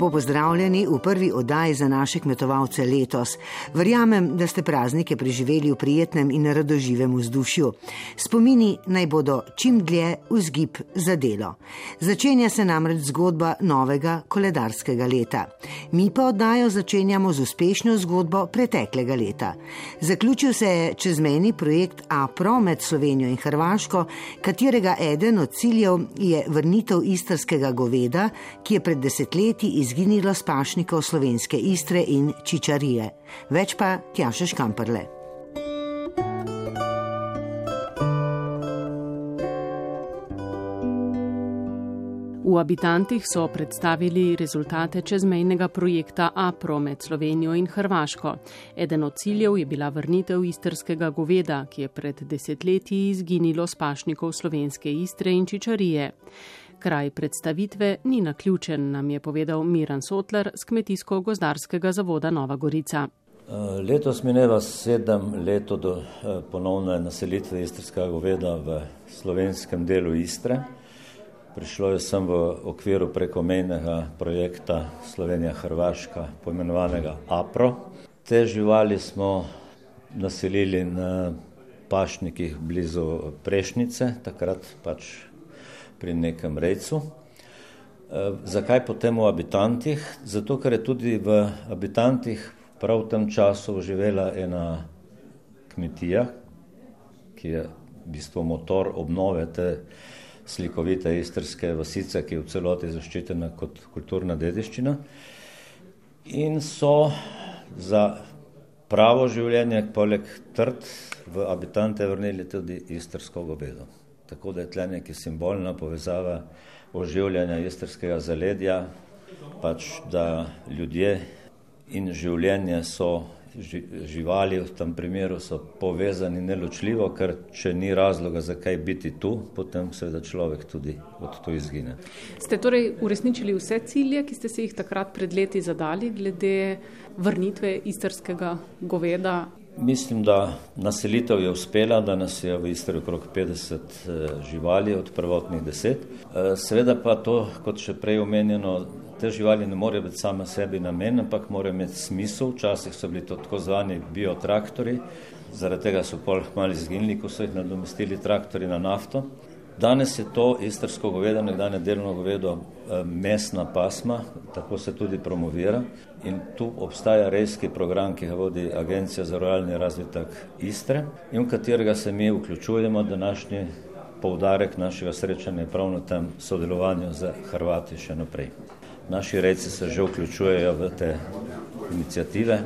Lepo pozdravljeni v prvi oddaji za naše kmetovalce letos. Verjamem, da ste praznike preživeli v prijetnem in radoživem vzdušju. Spomini naj bodo čim dlje vzgib za delo. Začenja se namreč zgodba novega koledarskega leta. Mi pa oddajo začenjamo z uspešno zgodbo preteklega leta. Zaključil se je čezmejni projekt APRO med Slovenijo in Hrvaško, katerega eden od ciljev je vrnitev istrskega goveda, ki je pred desetletji izginilo s pašnikov slovenske istre in čičarije. Več pa Tjaše Škamprle. V Abitantih so predstavili rezultate čezmejnega projekta APRO med Slovenijo in Hrvaško. Eden od ciljev je bila vrnitev istrskega goveda, ki je pred desetletji izginilo s pašnikov slovenske istre in čičarije. Kraj predstavitve ni naključen, nam je povedal Miran Sotler z Kmetijsko-gozdarskega zavoda Nova Gorica. Letos mineva sedem let od ponovne naselitve istrskega goveda v slovenskem delu Istre. Prišlo je sem v okviru prekomejnega projekta Slovenija-Hrvaška, poimenovanega APRO. Te živali smo naselili na pašnikih blizu Prešnice, takrat pač pri nekem rejcu. Zakaj potem v Abitantih? Zato, ker je tudi v Abitantih prav v tem času živela ena kmetija, ki je v bistvu motor obnove te slikovite istrske vasice, ki je v celoti zaščitena kot kulturna dediščina. In so za pravo življenje, poleg trd, v Abitante vrnili tudi istrsko govedo. Tako da je tle nekaj simbolna povezava oživljanja istrskega zaledja, pač da ljudje in življenje so živali v tem primeru so povezani neločljivo, ker če ni razloga, zakaj biti tu, potem seveda človek tudi od tu izgine. Ste torej uresničili vse cilje, ki ste si jih takrat pred leti zadali glede vrnitve istrskega goveda? Mislim, da naselitev je uspela, da nas je v Istri okrog 50 živali od prvotnih deset. Seveda pa to, kot še prej omenjeno, te živali ne morejo biti same sebi namen, ampak morajo imeti smisel. Včasih so bili to tako zvani biotraktori, zaradi tega so pol malo izginili, ko so jih nadomestili traktori na nafto. Danes je to istrsko govedo, nekdanje delno govedo, mesna pasma, tako se tudi promovira. In tu obstaja rejski program, ki ga vodi Agencija za ruralni razvitek Istre in v katerega se mi vključujemo. Današnji poudarek našega srečanja prav na tem sodelovanju z Hrvati še naprej. Naši rejci se že vključujejo v te iniciative,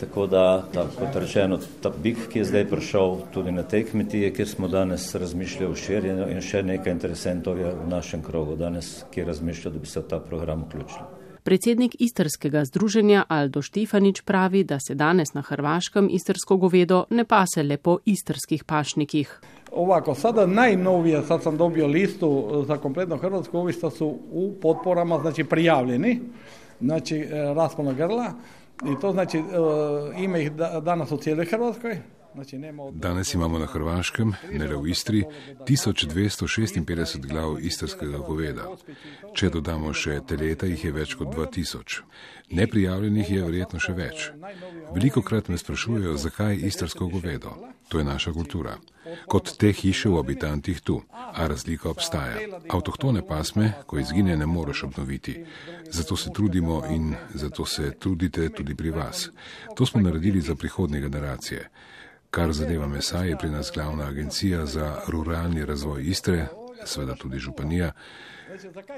tako da, kot rečeno, ta bik, ki je zdaj prišel tudi na tej kmetiji, kjer smo danes razmišljali o širjenju in še nekaj interesentov je v našem krogu danes, ki razmišljajo, da bi se v ta program vključili. Predsednik istrskega združenja Aldo Štefanič pravi, da se danes na Hrvaškem istrsko govedo ne pase le po istrskih pašnikih. Ovako, sada najnovije, sad sam dobio listu za kompletno Hrvatsku, ovi što su u potporama, znači prijavljeni, znači raspona grla i to znači ima ih danas u cijeloj Hrvatskoj. Danes imamo na Hrvaškem, ne le v Istri, 1256 glav istrskega goveda. Če dodamo še teleta, jih je več kot 2000. Neprijavljenih je verjetno še več. Veliko krat me sprašujejo, zakaj istrsko govedo. To je naša kultura. Kot te hiše v habitantih tu, a razlika obstaja. Avtohtone pasme, ko izgine, ne moreš obnoviti. Zato se trudimo in zato se trudite tudi pri vas. To smo naredili za prihodnje generacije. Kar zadeva mesa, je pri nas glavna agencija za ruralni razvoj Istre, seveda tudi županija,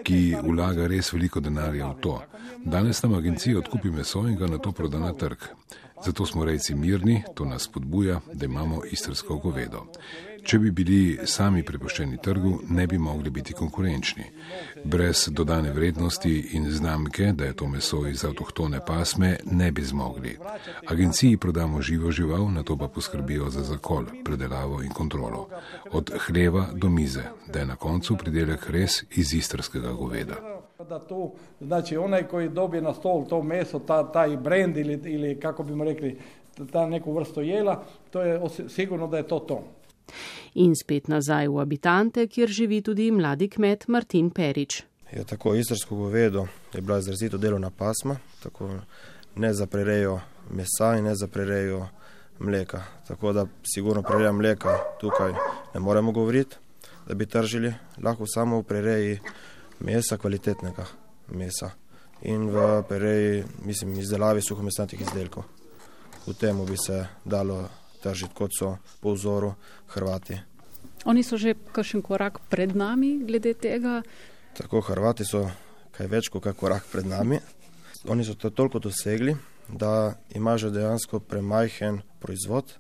ki vlaga res veliko denarja v to. Danes nam agencija odkupi meso in ga na to proda na trg. Zato smo rejci mirni, to nas spodbuja, da imamo istrsko govedo. Če bi bili sami prepuščeni trgu, ne bi mogli biti konkurenčni. Brez dodane vrednosti in znamke, da je to meso iz avtohtone pasme, ne bi zmogli. Agenciji prodamo živo žival, na to pa poskrbijo za zakol, predelavo in kontrolo. Od hleva do mize, da je na koncu pridelek res iz istrskega goveda. Da tu, znači onaj koji dobije na stol to meso, ta, taj brend ili, ili kako bimo rekli, ta neku vrstu jela, to je sigurno da je to to. In spet nazaj v Abitante, kjer živi tudi mladi kmet Martin Perič. je tako istrsko govedo, je bila izrazito delovna pasma, tako ne za prerejo mesa in ne za prerejo mleka. Tako da sigurno prereja mleka tukaj ne moremo govoriti, da bi tržili, lahko samo v prereji mesa, kvalitetnega mesa in v prereji, mislim, izdelavi suhomesnatih izdelkov. V temu bi se dalo tržiti, kot so po vzoru Hrvati. Oni so že kakšen korak pred nami glede tega? Tako, Hrvati so kaj več kot korak pred nami. Oni so to toliko dosegli, da ima že dejansko premajhen proizvod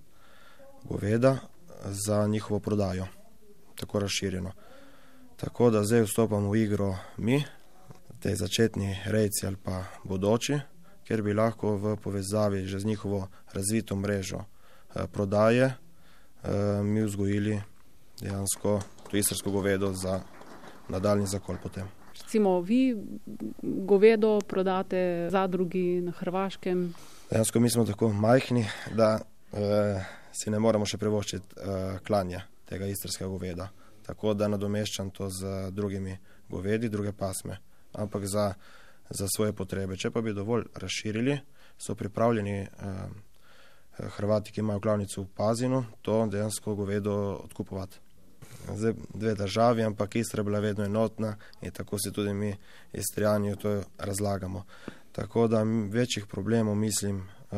goveda za njihovo prodajo, tako razširjeno. Tako da zdaj vstopamo v igro mi, te začetni rejci ali pa bodoči, ker bi lahko v povezavi že z njihovo razvito mrežo prodaje eh, mi vzgojili dejansko to istrsko govedo za nadaljni zakol potem. Recimo, vi govedo prodate zadrugi na Hrvaškem? Dejansko mi smo tako majhni, da eh, si ne moremo še privoščiti eh, klanja tega istrskega goveda. Tako da nadomeščam to z drugimi govedi, druge pasme, ampak za, za svoje potrebe. Če pa bi dovolj razširili, so pripravljeni eh, Hrvati, ki imajo klavnico v Pazinu, to dejansko govedo odkupovati zdaj dve državi, ampak Istra je bila vedno enotna in tako se tudi mi, Istrijani, to razlagamo. Tako da večjih problemov mislim, eh,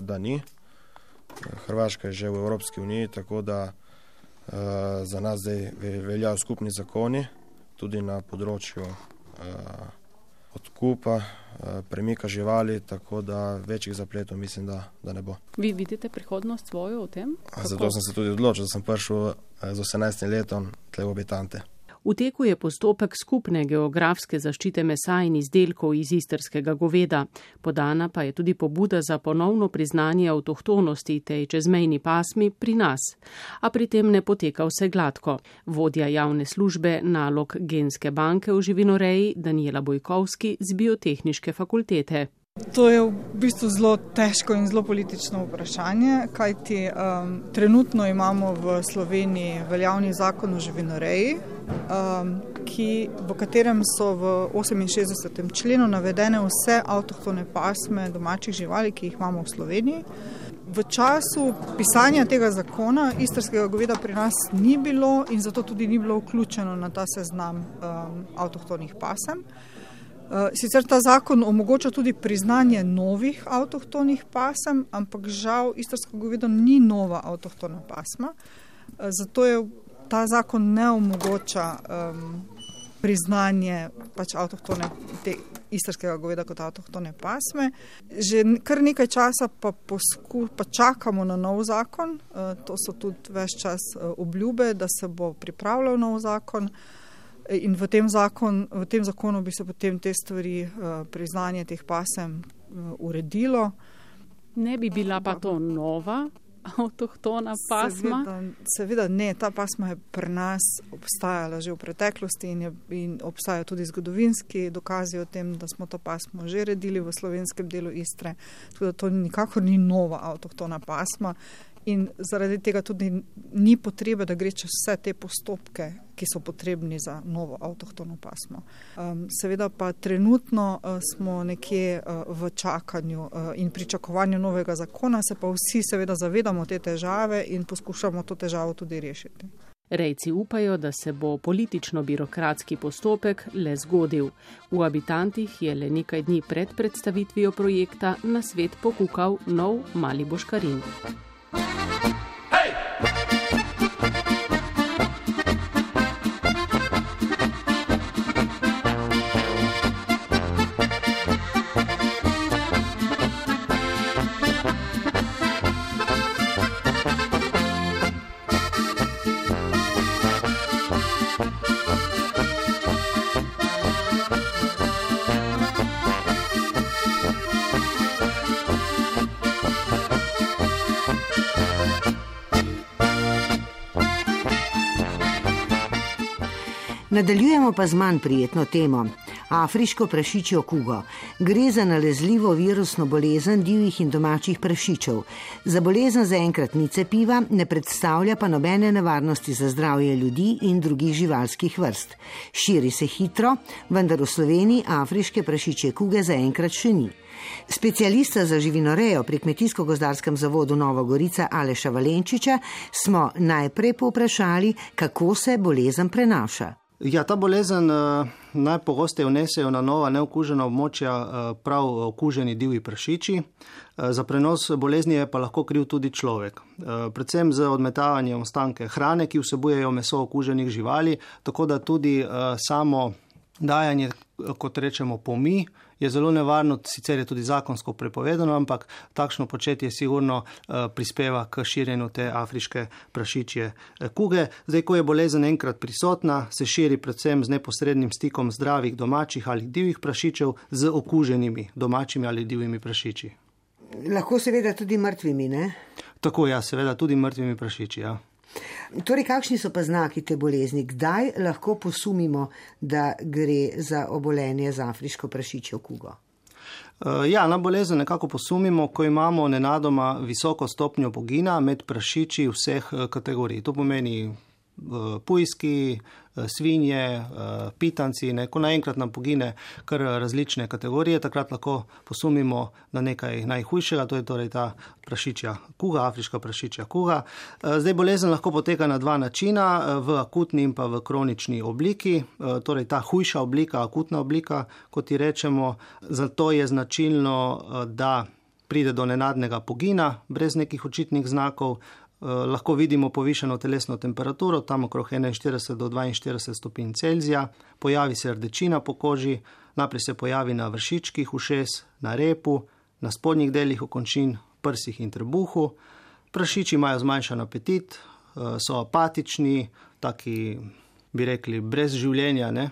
da ni. Hrvaška je že v Evropski uniji, tako da eh, za nas zdaj veljajo skupni zakoni, tudi na področju eh, odkupa, premika živali, tako da večjih zapletov mislim, da, da ne bo. Vi vidite prihodnost svojo v tem? Kako? Zato sem se tudi odločil, da sem prišel z 18 letom tle v obitante. V teku je postopek skupne geografske zaščite mesa in izdelkov iz istrskega goveda. Podana pa je tudi pobuda za ponovno priznanje avtohtonosti tej čezmejni pasmi pri nas. A pri tem ne poteka vse gladko. Vodja javne službe nalog genske banke v živinoreji Daniela Bojkovski z biotehniške fakultete. To je v bistvu zelo težko in zelo politično vprašanje, kajti um, trenutno imamo v Sloveniji veljavni zakon o živinoreji, um, ki, v katerem so v 68. členu navedene vse avtohtone pasme domačih živali, ki jih imamo v Sloveniji. V času pisanja tega zakona istrskega goveda pri nas ni bilo in zato tudi ni bilo vključeno na ta seznam um, avtohtonih pasem. Eh, sicer ta zakon omogoča tudi priznanje novih avtohtonih pasem, ampak žal istrsko govedo ni nova avtohtona pasma. Eh, zato je ta zakon ne omogoča um, priznanje pač avtohtone te istrskega goveda kot avtohtone pasme. Že kar nekaj časa pa, posku, pa čakamo na nov zakon. Uh, to so tudi več čas obljube, da se bo pripravljal nov zakon. In v tem, zakon, v tem zakonu bi se potem te stvari, eh, priznanje teh pasem, eh, uredilo. Ne bi bila pa to nova avtohtona pasma? Seveda, seveda ne, ta pasma je pri nas obstajala že v preteklosti in, je, in obstajajo tudi zgodovinski dokazi o tem, da smo to pasmo že redili v slovenskem delu Istre. Tudi to nikakor ni nova avtohtona pasma in zaradi tega tudi ni potrebe, da gre čez vse te postopke, ki so potrebni za novo avtohtono pasmo. Seveda pa trenutno uh, smo nekje uh, v čakanju uh, in pričakovanju novega zakona, se pa vsi seveda zavedamo te težave in poskušamo to težavo tudi rešiti. Rejci upajo, da se bo politično-birokratski postopek le zgodil. V habitantih je le nekaj dni pred predstavitvijo projekta na svet pokukal nov mali boškarin. Thank you. Nadaljujemo pa z manj prijetno temo. Afriško prašičjo kugo. Gre za nalezljivo virusno bolezen divjih in domačih prašičev. Za bolezen zaenkrat ni cepiva, ne predstavlja pa nobene nevarnosti za zdravje ljudi in drugih živalskih vrst. Širi se hitro, vendar v Sloveniji afriške prašiče kuge zaenkrat še ni. Specialista za živinorejo pri Kmetijsko-gozdarskem zavodu Nova Gorica Aleša Valenčiča smo najprej povprašali, kako se bolezen prenaša. Ja, ta bolezen uh, najpogosteje vnesejo na nova neokužena območja uh, prav okuženi divji prašiči. Uh, za prenos bolezni je pa lahko kriv tudi človek. Uh, predvsem z odmetavanjem ostanke hrane, ki vsebujejo meso okuženih živali, tako da tudi uh, samo dajanje, kot rečemo, pomi, je zelo nevarno, sicer je tudi zakonsko prepovedano, ampak takšno početje sigurno uh, prispeva k širjenju te afriške prašičje eh, kuge. Zdaj, ko je bolezen enkrat prisotna, se širi predvsem z neposrednim stikom zdravih domačih ali divjih prašičev z okuženimi domačimi ali divjimi prašiči. Lahko seveda tudi mrtvimi, ne? Tako, ja, seveda tudi mrtvimi prašiči, ja. Torej, kakšni so pa znaki te bolezni? Kdaj lahko posumimo, da gre za obolenje z afriško prašičjo kugo? Eh, ja, na bolezen nekako posumimo, ko imamo nenadoma visoko stopnjo bogina med prašiči vseh eh, kategorij. To pomeni pujski, svinje, pitanci, ne, ko naenkrat nam pogine kar različne kategorije, takrat lahko posumimo na nekaj najhujšega, to je torej ta prašičja kuga, afriška prašičja kuga. Zdaj bolezen lahko poteka na dva načina, v akutni in pa v kronični obliki, torej ta hujša oblika, akutna oblika, kot ji rečemo, zato je značilno, da pride do nenadnega pogina brez nekih očitnih znakov, Eh, lahko vidimo povišeno telesno temperaturo, tam okrog 41 do 42 stopinj Celzija, pojavi se rdečina po koži, najprej se pojavi na vršičkih ušes, na repu, na spodnjih delih okončin, prsih in trebuhu. Prašiči imajo zmanjšan apetit, eh, so apatični, taki bi rekli brez življenja. Ne?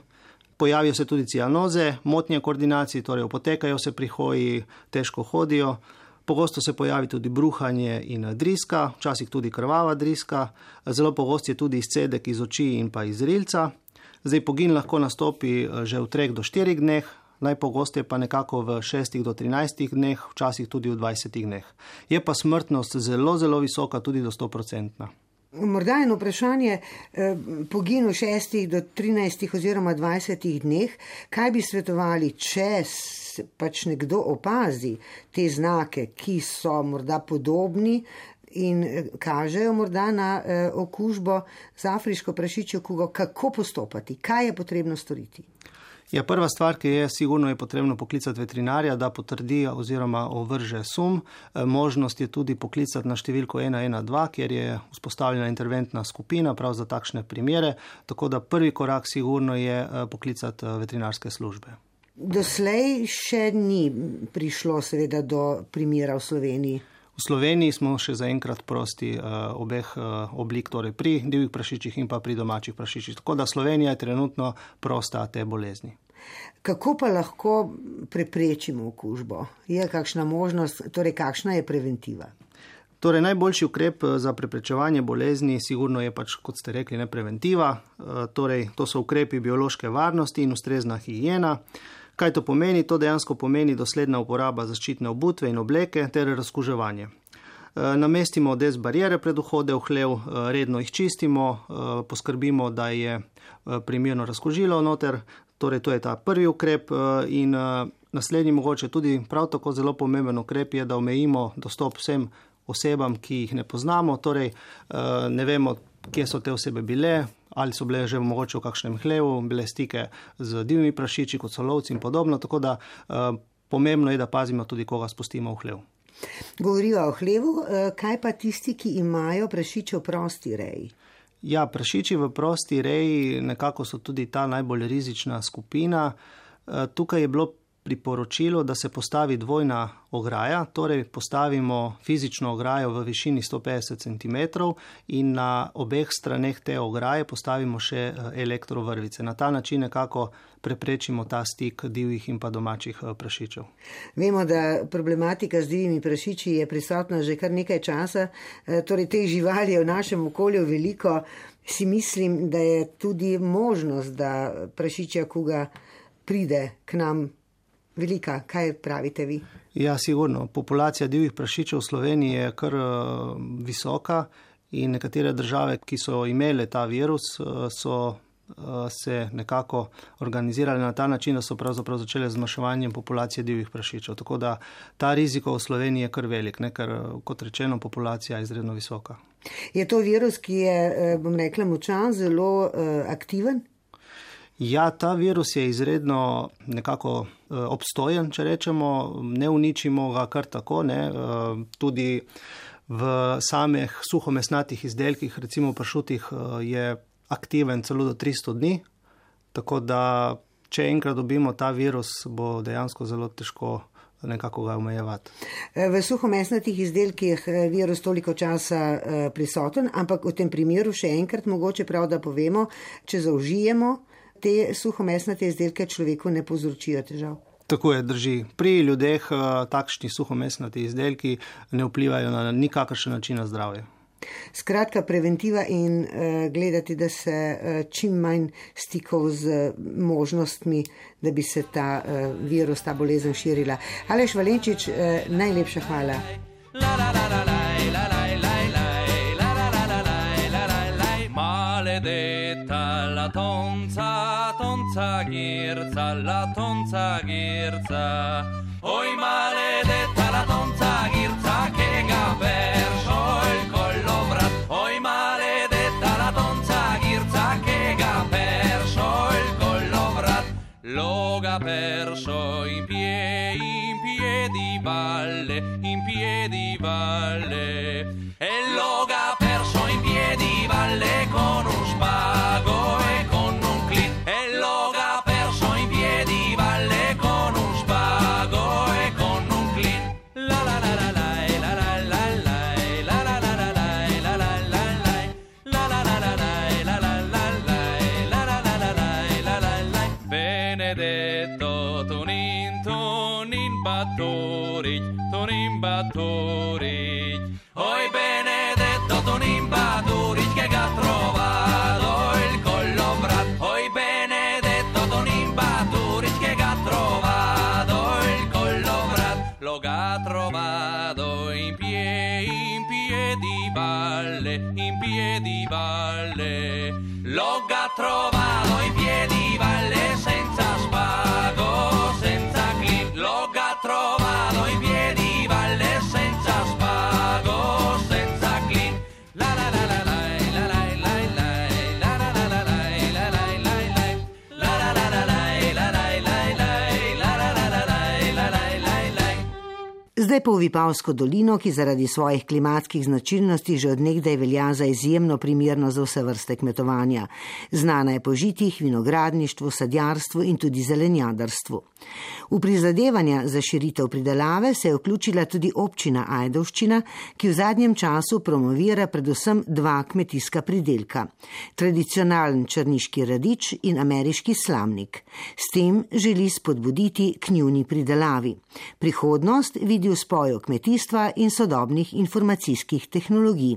Pojavijo se tudi cianoze, motnje koordinacije, torej opotekajo se pri hoji, težko hodijo. Pogosto se pojavi tudi bruhanje in driska, včasih tudi krvava driska, zelo pogost je tudi izcedek iz oči in pa iz rilca. Zdaj pogin lahko nastopi eh, že v 3 do 4 dneh, najpogosteje pa nekako v 6 do 13 dneh, včasih tudi v 20 dneh. Je pa smrtnost zelo, zelo visoka, tudi do 100%. Morda eno vprašanje, eh, poginu 6 do 13 oziroma 20 dneh, kaj bi svetovali, če pač nekdo opazi te znake, ki so morda podobni in eh, kažejo morda na eh, okužbo z afriško prašičjo kugo, kako postopati, kaj je potrebno storiti. Ja, prva stvar, ki je sigurno, je potrebno poklicati veterinarja, da potrdi oziroma ovrže sum. E, možnost je tudi poklicati na številko 112, kjer je vzpostavljena interventna skupina prav za takšne primere. Tako da prvi korak sigurno je poklicati veterinarske službe. Doslej še ni prišlo seveda do primera v Sloveniji. V Sloveniji smo še zaenkrat prosti uh, obeh uh, oblik, torej pri divjih prašičih in pa pri domačih prašičih. Tako da Slovenija je trenutno prosta te bolezni. Kako pa lahko preprečimo okužbo? Je kakšna možnost, torej kakšna je preventiva? Torej, najboljši ukrep za preprečevanje bolezni sigurno je pač, kot ste rekli, ne preventiva. Torej, to so ukrepi biološke varnosti in ustrezna higiena. Kaj to pomeni? To dejansko pomeni dosledna uporaba zaščitne obutve in obleke ter razkuževanje. E, namestimo des barijere pred vhode v hlev, e, redno jih čistimo, e, poskrbimo, da je primerno razkužilo noter, torej to je ta prvi ukrep in naslednji mogoče tudi prav tako zelo pomemben ukrep je, da omejimo dostop vsem osebam, ki jih ne poznamo, torej ne vemo, kje so te osebe bile, ali so bile že mogoče v kakšnem hlevu, bile stike z divjimi prašiči, kot so lovci in podobno. Tako da uh, pomembno je, da pazimo tudi, koga spustimo v hlev. Govorijo o hlevu, uh, kaj pa tisti, ki imajo prašiče v prosti reji? Ja, prašiči v prosti reji nekako so tudi ta najbolj rizična skupina. Uh, tukaj je bilo priporočilo, da se postavi dvojna ograja, torej postavimo fizično ograjo v višini 150 cm in na obeh straneh te ograje postavimo še eh, elektrovrvice. Na ta način nekako preprečimo ta stik divjih in pa domačih eh, prašičev. Vemo, da problematika z divjimi prašiči je prisotna že kar nekaj časa, eh, torej te živali je v našem okolju veliko. Si mislim, da je tudi možnost, da prašičja kuga pride k nam velika. Kaj pravite vi? Ja, sigurno. Populacija divjih prašičev v Sloveniji je kar uh, visoka in nekatere države, ki so imele ta virus, uh, so uh, se nekako organizirale na ta način, da so pravzaprav začele z zmanjševanjem populacije divjih prašičev. Tako da ta riziko v Sloveniji je kar velik, ne? ker, kot rečeno, populacija je izredno visoka. Je to virus, ki je, bom rekla, močan, zelo aktiven? Ja, ta virus je izredno nekako eh, obstojen, če rečemo, ne uničimo ga kar tako. Ne. Eh, tudi v samih suhomesnatih izdelkih, recimo v pršutih, eh, je aktiven celo do 300 dni. Tako da, če enkrat dobimo ta virus, bo dejansko zelo težko nekako ga omejevati. V suhomesnatih izdelkih je virus toliko časa prisoten, ampak v tem primeru še enkrat mogoče prav, da povemo, če zaužijemo te suhomesnate izdelke človeku ne povzročijo težav. Tako je, drži. Pri ljudeh takšni suhomesnati izdelki ne vplivajo na nikakršen način na zdravje. Skratka, preventiva in uh, gledati, da se uh, čim manj stikov z uh, možnostmi, da bi se ta uh, virus, ta bolezen širila. Aleš Valenčič, uh, najlepša hvala. La, la, la, la, la. Maledetta la tonza tonza ghirza, la tonza ghirza. Oi maledetta la tonza ghirza che ha perso il collo brat. Oi maledetta la tonza ghirza che ha perso il collo brat. Lo ha perso in piedi, in piedi valle, in piedi valle. probar. Zdaj pa v Vipavsko dolino, ki zaradi svojih klimatskih značilnosti že odnegdaj velja za izjemno primerno za vse vrste kmetovanja. Znana je po žitih, vinogradništvu, sadjarstvu in tudi zelenjadarstvu. V prizadevanja za širitev pridelave se je vključila tudi občina Ajdovščina, ki v zadnjem času promovira predvsem dva kmetijska pridelka: tradicionalen črniški radič in ameriški slamnik. S tem želi spodbuditi k njuni pridelavi. Prihodnost vidi v spoju kmetijstva in sodobnih informacijskih tehnologij.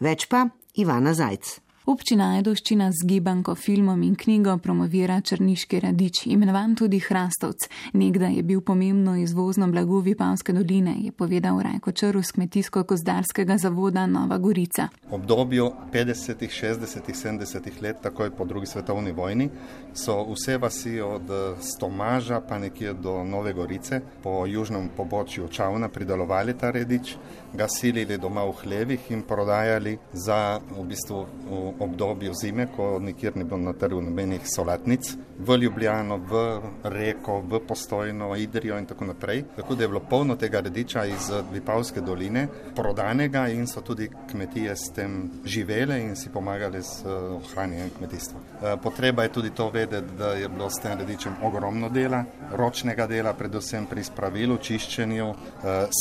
Več pa Ivana Zajc. Občina Ajdoščina z gibanko, filmom in knjigo promovira črniški radič, imenovan tudi Hrastovc. Nekdaj je bil pomembno izvozno blago Vipavske doline, je povedal Rajko Črv z kmetijsko-kozdarskega zavoda Nova Gorica. V obdobju 50., 60., 70. let, takoj po drugi svetovni vojni, so vse vasi od Stomaža pa nekje do Nove Gorice po južnem pobočju Čavna pridelovali ta radič, ga silili doma v hlevih in prodajali za v bistvu v obdobju zime, ko nikjer ni bilo na trgu nobenih solatnic, v Ljubljano, v Reko, v Postojno, Idrijo in tako naprej. Tako da je bilo polno tega radiča iz Vipavske doline prodanega in so tudi kmetije s tem živele in si pomagali z ohranjanjem kmetijstva. Potreba je tudi to vedeti, da je bilo s tem radičem ogromno dela, ročnega dela, predvsem pri spravilu, čiščenju,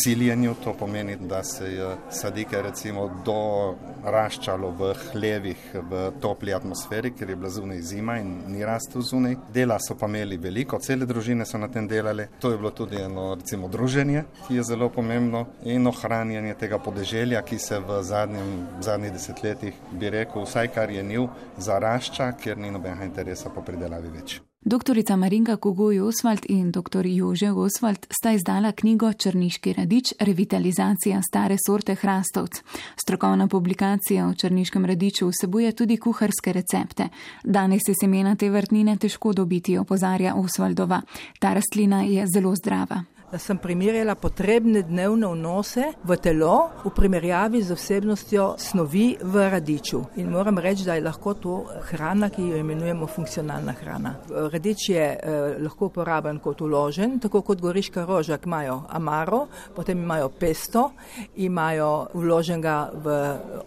siljenju, to pomeni, da se je sadike recimo doraščalo v hlevih v topli atmosferi, ker je bila zunaj zima in ni rastel zunaj. Dela so pa imeli veliko, cele družine so na tem delali. To je bilo tudi eno recimo druženje, ki je zelo pomembno in ohranjanje tega podeželja, ki se v zadnjem, zadnjih desetletjih, bi rekel, vsaj kar je nil, zarašča, ker ni nobenega interesa po pridelavi več. Doktorica Marinka Kogoj Osvald in dr. Jože Osvald sta izdala knjigo Črniški radič Revitalizacija stare sorte hrastovc. Strokovna publikacija o črniškem radiču vsebuje tudi kuharske recepte. Danes je semena te vrtnine težko dobiti, opozarja Osvaldova. Ta rastlina je zelo zdrava da sem primerjala potrebne dnevne vnose v telo v primerjavi z vsebnostjo snovi v radiču. In moram reči, da je lahko to hrana, ki jo imenujemo funkcionalna hrana. Radič je eh, lahko uporaben kot uložen, tako kot goriška roža, ki imajo amaro, potem imajo pesto, imajo uloženega v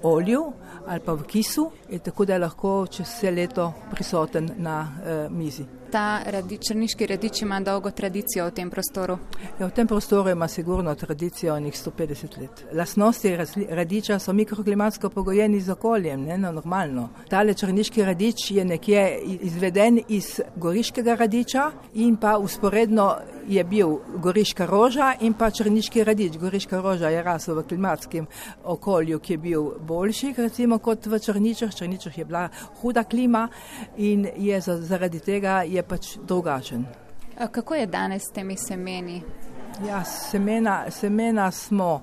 olju ali pa v kisu, tako da je lahko čez vse leto prisoten na eh, mizi ta radi, črniški radič ima dolgo tradicijo v tem prostoru? Ja, v tem prostoru ima sigurno tradicijo nekih 150 let. Lasnosti radiča so mikroklimatsko pogojeni z okoljem, ne no, normalno. Tale črniški radič je nekje izveden iz goriškega radiča in pa usporedno je bil goriška roža in pa črniški radič. Goriška roža je rasla v klimatskem okolju, ki je bil boljši recimo, kot v črničah. Črničah je bila huda klima in je zaradi tega je pač drugačen. Kako je danes s temi semeni? Ja, semena, semena smo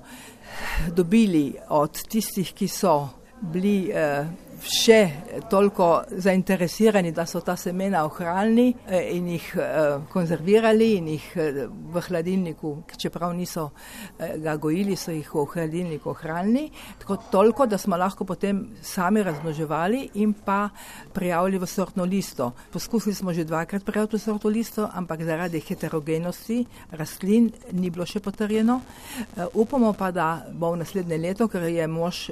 dobili od tistih, ki so bili eh, še toliko zainteresirani, da so ta semena ohranili eh, in jih eh, konzervirali in jih eh, v hladilniku, čeprav niso ga gojili, so jih v hladilniku ohranili. Tako toliko, da smo lahko potem sami razmnoževali in pa prijavili v sortno listo. Poskusili smo že dvakrat prijaviti v sortno listo, ampak zaradi heterogenosti rastlin ni bilo še potrjeno. Upamo pa, da bo v naslednje leto, ker je mož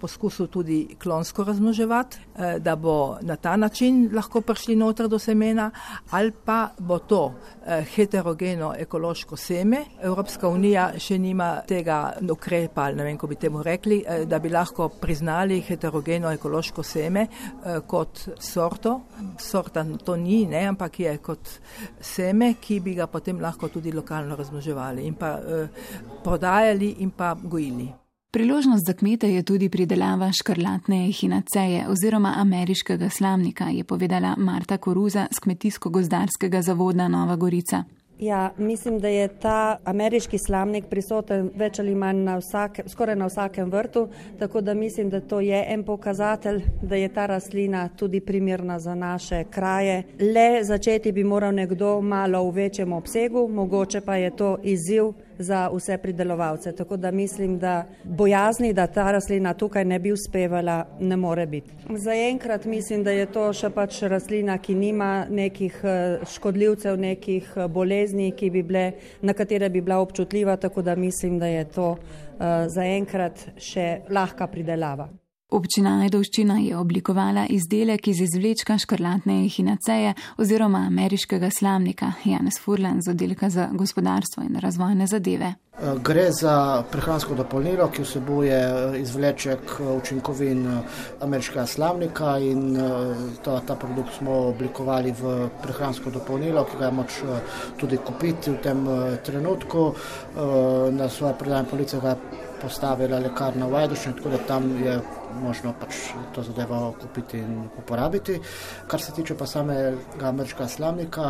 poskusil tudi klonsko razmnoževati, razmnoževati, eh, da bo na ta način lahko prišli noter do semena, ali pa bo to eh, heterogeno ekološko seme. Evropska unija še nima tega ukrepa, ne vem, ko bi temu rekli, eh, da bi lahko priznali heterogeno ekološko seme kot sorto. Sorta to ni, ne, ampak je kot seme, ki bi ga potem lahko tudi lokalno razmnoževali in pa prodajali in pa gojili. Priložnost za kmete je tudi pridelava škrlatne ehinaceje oziroma ameriškega slamnika, je povedala Marta Koruza z Kmetijsko-gozdarskega zavoda Nova Gorica. Ja, mislim, da je ta ameriški slamnik prisoten več ali manj na vsake, skoraj na vsakem vrtu, tako da mislim, da to je en pokazatelj, da je ta rastlina tudi primerna za naše kraje. Le začeti bi moral nekdo malo v večjem obsegu, mogoče pa je to izziv za vse pridelovalce. Tako da mislim, da bojazni, da ta rastlina tukaj ne bi uspevala, ne more biti. Zaenkrat mislim, da je to še pač rastlina, ki nima nekih eh, škodljivcev, nekih eh, bolezni, bi bile, na katere bi bila občutljiva, tako da mislim, da je to uh, zaenkrat še lahka pridelava. Občina Ajdovščina je oblikovala izdelek iz izvlečka škrlatne ehinaceje oziroma ameriškega slamnika Janes Furlan z oddelka za gospodarstvo in razvojne zadeve. Eh, gre za prehransko dopolnilo, ki vsebuje eh, izvleček eh, učinkovin ameriškega slamnika in ta, ta produkt smo oblikovali v prehransko dopolnilo, ki ga je moč tudi kupiti v tem trenutku. Na svoje predajne police ga je postavila lekarna v Ajdošnju, tako da tam je možno pač to zadevo kupiti in uporabiti. Kar se tiče pa samega ameriškega slamnika,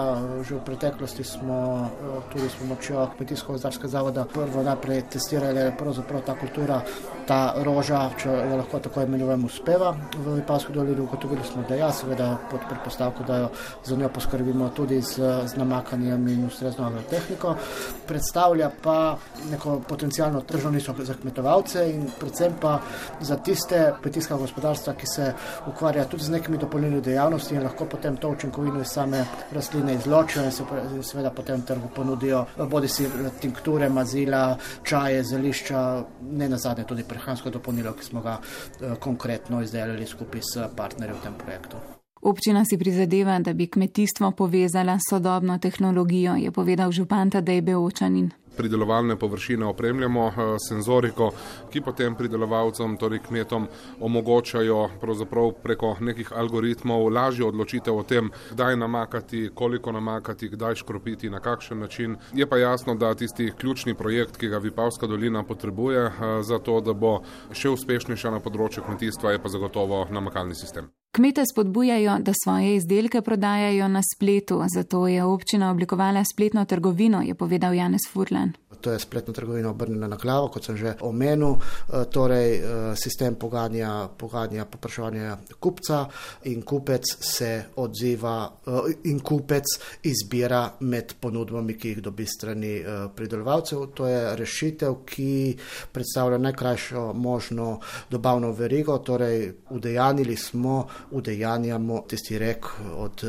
že v preteklosti smo eh, tudi s pomočjo kmetijsko-gozdarskega zavoda prvo najprej testirali pravzaprav ta kultura, ta roža, če jo lahko tako imenujem, uspeva v Vipavsko dolino. Ugotovili smo, da ja, seveda pod predpostavko, da jo za njo poskrbimo tudi z, z namakanjem in ustrezno agrotehniko. Predstavlja pa neko potencijalno tržno niso za kmetovalce in predvsem pa za tiste kmetijska gospodarstva, ki se ukvarjajo tudi z nekimi dopolnilnimi dejavnostmi in lahko potem to učinkovino iz same rastline izločijo in se seveda potem trgu ponudijo bodi si tinkture, mazila, čaje, zelišča, ne nazadnje tudi prehransko dopolnilo, ki smo ga eh, konkretno izdelali skupaj s partnerji v tem projektu. Občina si prizadeva, da bi kmetijstvo povezala s sodobno tehnologijo, je povedal župan Tadej Beočanin pridelovalne površine opremljamo eh, senzoriko, ki potem pridelovalcem, torej kmetom, omogočajo preko nekih algoritmov lažjo odločitev o tem, kdaj namakati, koliko namakati, kdaj škropiti, na kakšen način. Je pa jasno, da tisti ključni projekt, ki ga Vipavska dolina potrebuje eh, za to, da bo še uspešnejša na področju kmetijstva, je pa zagotovo namakalni sistem. Kmete spodbujajo, da svoje izdelke prodajajo na spletu, zato je občina oblikovala spletno trgovino, je povedal Janez Furlan. To je spletna trgovina obrnjena na glavo, kot sem že omenil, eh, torej eh, sistem pogajanja, pogajanja popraševanja kupca in kupec se odziva eh, in kupec izbira med ponudbami, ki jih dobi strani pridelovalcev. To je rešitev, ki predstavlja najkrajšo možno dobavno verigo, torej udejanili smo, udejanjamo tisti rek od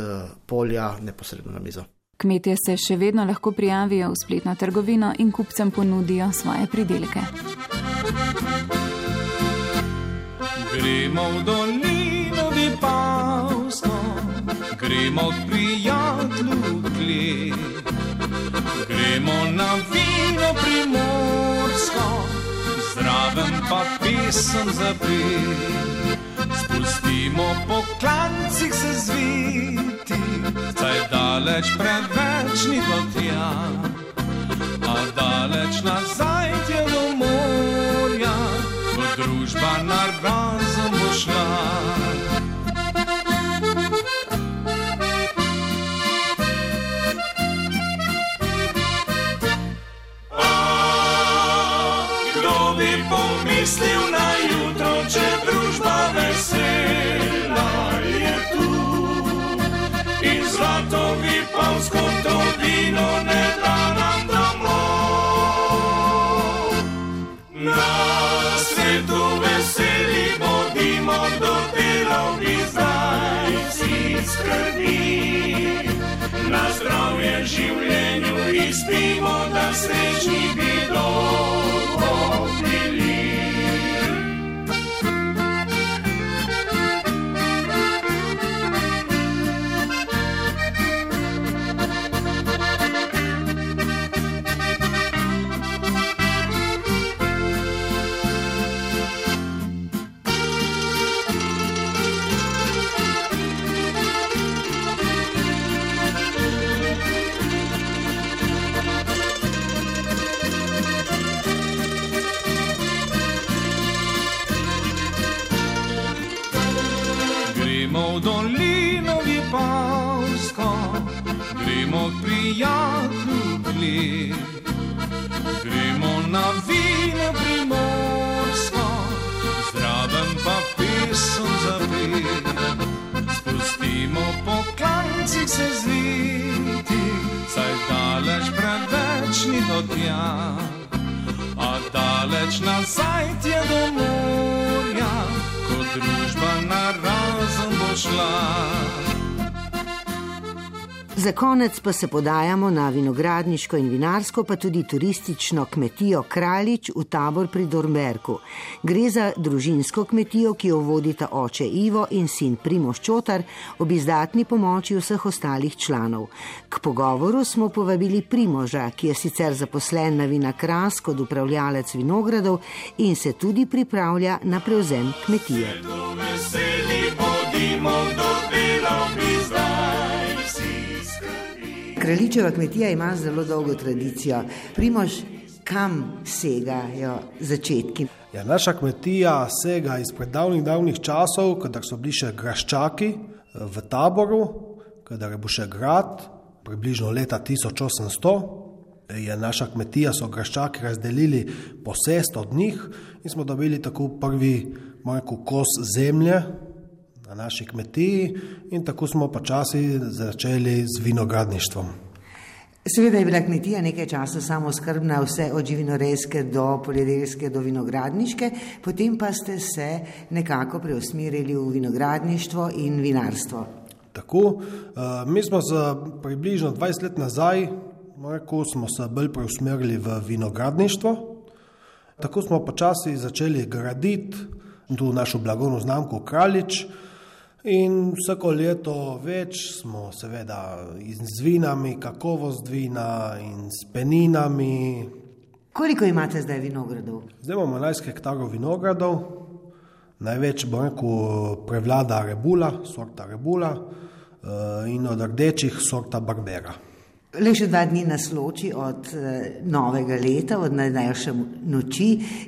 polja neposredno na mizo. Kmetje se še vedno lahko prijavijo v spletno trgovino in kupcem ponudijo svoje pridelke. Gremo v dolino, bi pausko, gremo k prijatelju. Gremo na vino primorsko, zraven pa pesem zapet. Spustimo po klancih se zviti, saj daleč preveč ni do tja, a daleč nazaj je do morja, ko družba na življenju izpimo, da srečni bi dolgo bili. Za konec pa se podajamo na vinogradniško in vinarsko, pa tudi turistično kmetijo Kraljič v tabor pri Dornberku. Gre za družinsko kmetijo, ki jo vodita oče Ivo in sin Primoš Čotar ob izdatni pomoči vseh ostalih članov. K pogovoru smo povabili Primoža, ki je sicer zaposlen na vinakras kot upravljalec vinogradov in se tudi pripravlja na prevzem kmetije. Veseli Kraljičeva kmetija ima zelo dolgo tradicijo. Primož, kam segajo začetki? Ja, naša kmetija sega iz predavnih davnih časov, kadar so bili še graščaki v taboru, kadar je bil še grad, približno leta 1800. Je naša kmetija so graščaki razdelili posest od njih in smo dobili tako prvi mojko kos zemlje na naši kmetiji in tako smo počasi začeli z vinogradništvom. Seveda je bila kmetija nekaj časa samo skrbna, vse od živinorejske do poljedelske do vinogradniške, potem pa ste se nekako preusmerili v vinogradništvo in vinarstvo. Tako, mi smo se približno 20 let nazaj, ko smo se bolj preusmerili v vinogradništvo, tako smo počasi začeli graditi tu našo blagovno znamko Kraljič, In vsako leto več smo, seveda, z vinami, kakovost vina in s peninami. Koliko imate zdaj vinogradov? Zdaj imamo 11 hektarov vinogradov, največ bo rekel prevlada rebula, sorta rebula in od rdečih sorta barbera. Le še dva dni nas loči od eh, novega leta, od najdaljše noči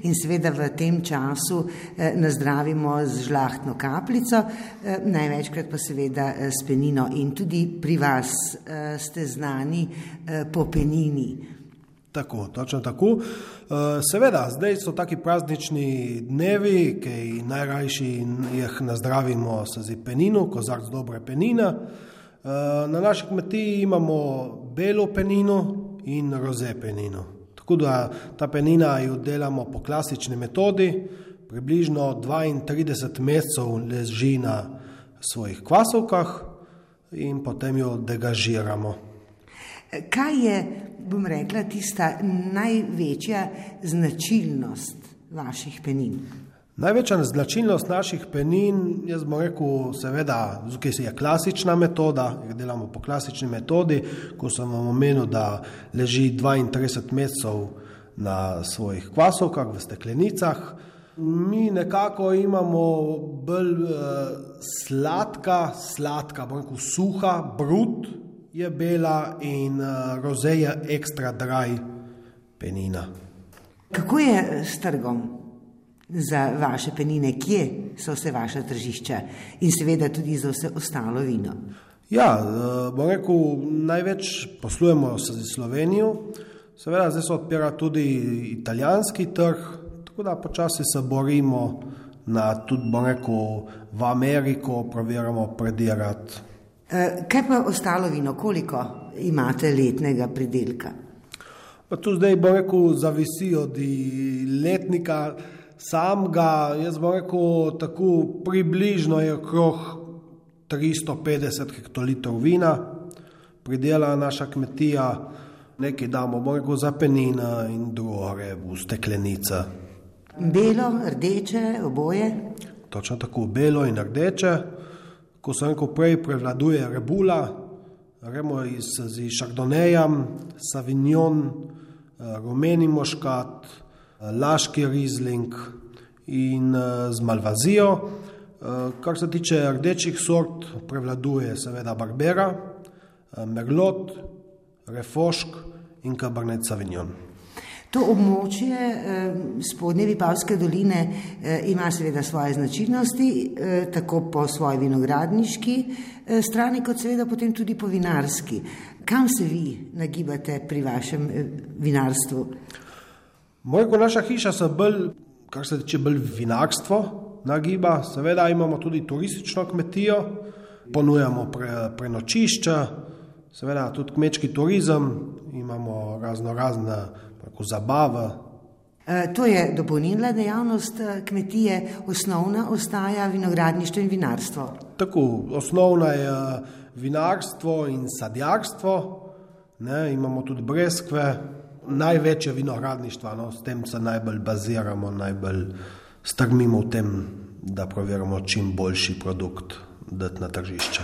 in seveda v tem času eh, nazdravimo z žlahtno kapljico, eh, največkrat pa seveda eh, s penino in tudi pri vas eh, ste znani eh, po penini. Tako, točno tako. Eh, seveda, zdaj so taki praznični dnevi, ki najrajši jih nazdravimo s penino, kozarc dobre penine. Eh, na naši kmetiji imamo belo penino in roze penino. Tako da ta penina jo delamo po klasični metodi, približno 32 mesecev leži na svojih kvasovkah in potem jo degažiramo. Kaj je, bom rekla, tista največja značilnost vaših penin? Največja značilnost naših penin, jaz bom rekel, seveda, tukaj je klasična metoda, ki delamo po klasični metodi, ko sem vam omenil, da leži 32 mesecev na svojih kvasovkah v steklenicah. Mi nekako imamo bolj uh, sladka, sladka, bom rekel, suha, brut je bela in uh, rozeja ekstra draj penina. Kako je s trgom? Za vaše penine, kje so vse vaše tržišča in seveda tudi za vse ostalo vino. Ja, eh, bom rekel, največ poslujemo s Slovenijo, seveda zdaj se odpira tudi italijanski trg, tako da počasi se borimo na tudi, bom rekel, v Ameriko, proviramo predirati. Eh, kaj pa ostalo vino, koliko imate letnega pridelka? Pa tu zdaj, bom rekel, zavisi od letnika, Sam ga, jaz bom rekel, tako približno je okrog 350 hektolitrov vina, pridela naša kmetija, nekaj damo, bom rekel, za penina in druge v steklenice. Belo, rdeče, oboje? Točno tako, belo in rdeče. Ko sem rekel prej, prevladuje rebula, gremo iz, iz Chardonneja, Savignon, eh, rumeni moškat, Laški Rizling in eh, z Malvazijo. Eh, kar se tiče rdečih sort, prevladuje seveda Barbera, eh, Merlot, Refošk in Cabernet Sauvignon. To območje eh, spodnje Vipavske doline eh, ima seveda svoje značilnosti, eh, tako po svoji vinogradniški eh, strani, kot seveda potem tudi po vinarski. Kam se vi nagibate pri vašem eh, vinarstvu? Moj, ko naša hiša se bolj, kar se tiče bolj vinarstvo, nagiba, seveda imamo tudi turistično kmetijo, ponujamo pre, prenočišča, seveda tudi kmečki turizem, imamo razno razne zabave. E, to je dopolnilna dejavnost e, kmetije, osnovna ostaja vinogradništvo in vinarstvo. Tako, osnovna je e, vinarstvo in sadjarstvo, ne, imamo tudi breskve, največje vinogradništva, no, s tem se najbolj baziramo, najbolj strmimo v tem, da proverimo čim boljši produkt dati na tržišče.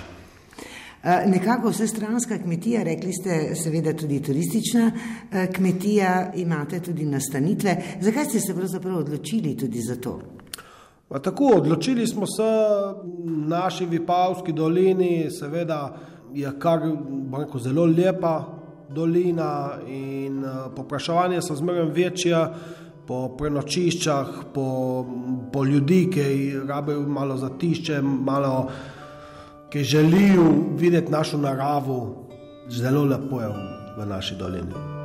Nekako vse stranska kmetija, rekli ste, seveda tudi turistična kmetija, imate tudi nastanitve. Zakaj ste se pravzaprav odločili tudi za to? Pa tako, odločili smo se v naši Vipavski dolini, seveda je kar rekel, zelo lepa dolina in uh, popraševanje so zmeraj večje po prenočiščah, po, po ljudi, ki rabijo malo zatišče, malo, ki želijo videti našo naravo, zelo lepo je v naši dolini.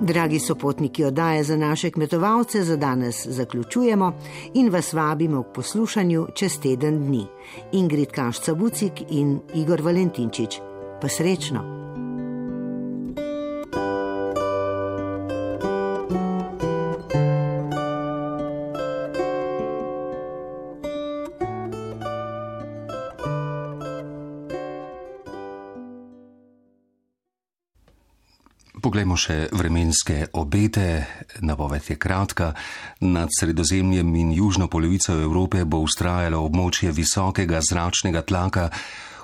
Dragi sopotniki oddaje za naše kmetovalce, za danes zaključujemo in vas vabimo k poslušanju čez teden dni. Ingrid Kašca Bucik in Igor Valentinčič pa srečno. Poglejmo še vremenske obete. Napoved je kratka. Nad sredozemljem in južno polovico Evrope bo ustrajalo območje visokega zračnega tlaka,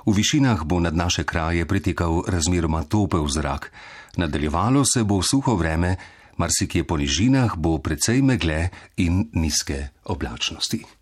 V višinah bo nad naše kraje pritekal razmeroma topel zrak, nadaljevalo se bo suho vreme, marsikje po nižinah bo precej megle in nizke oblačnosti.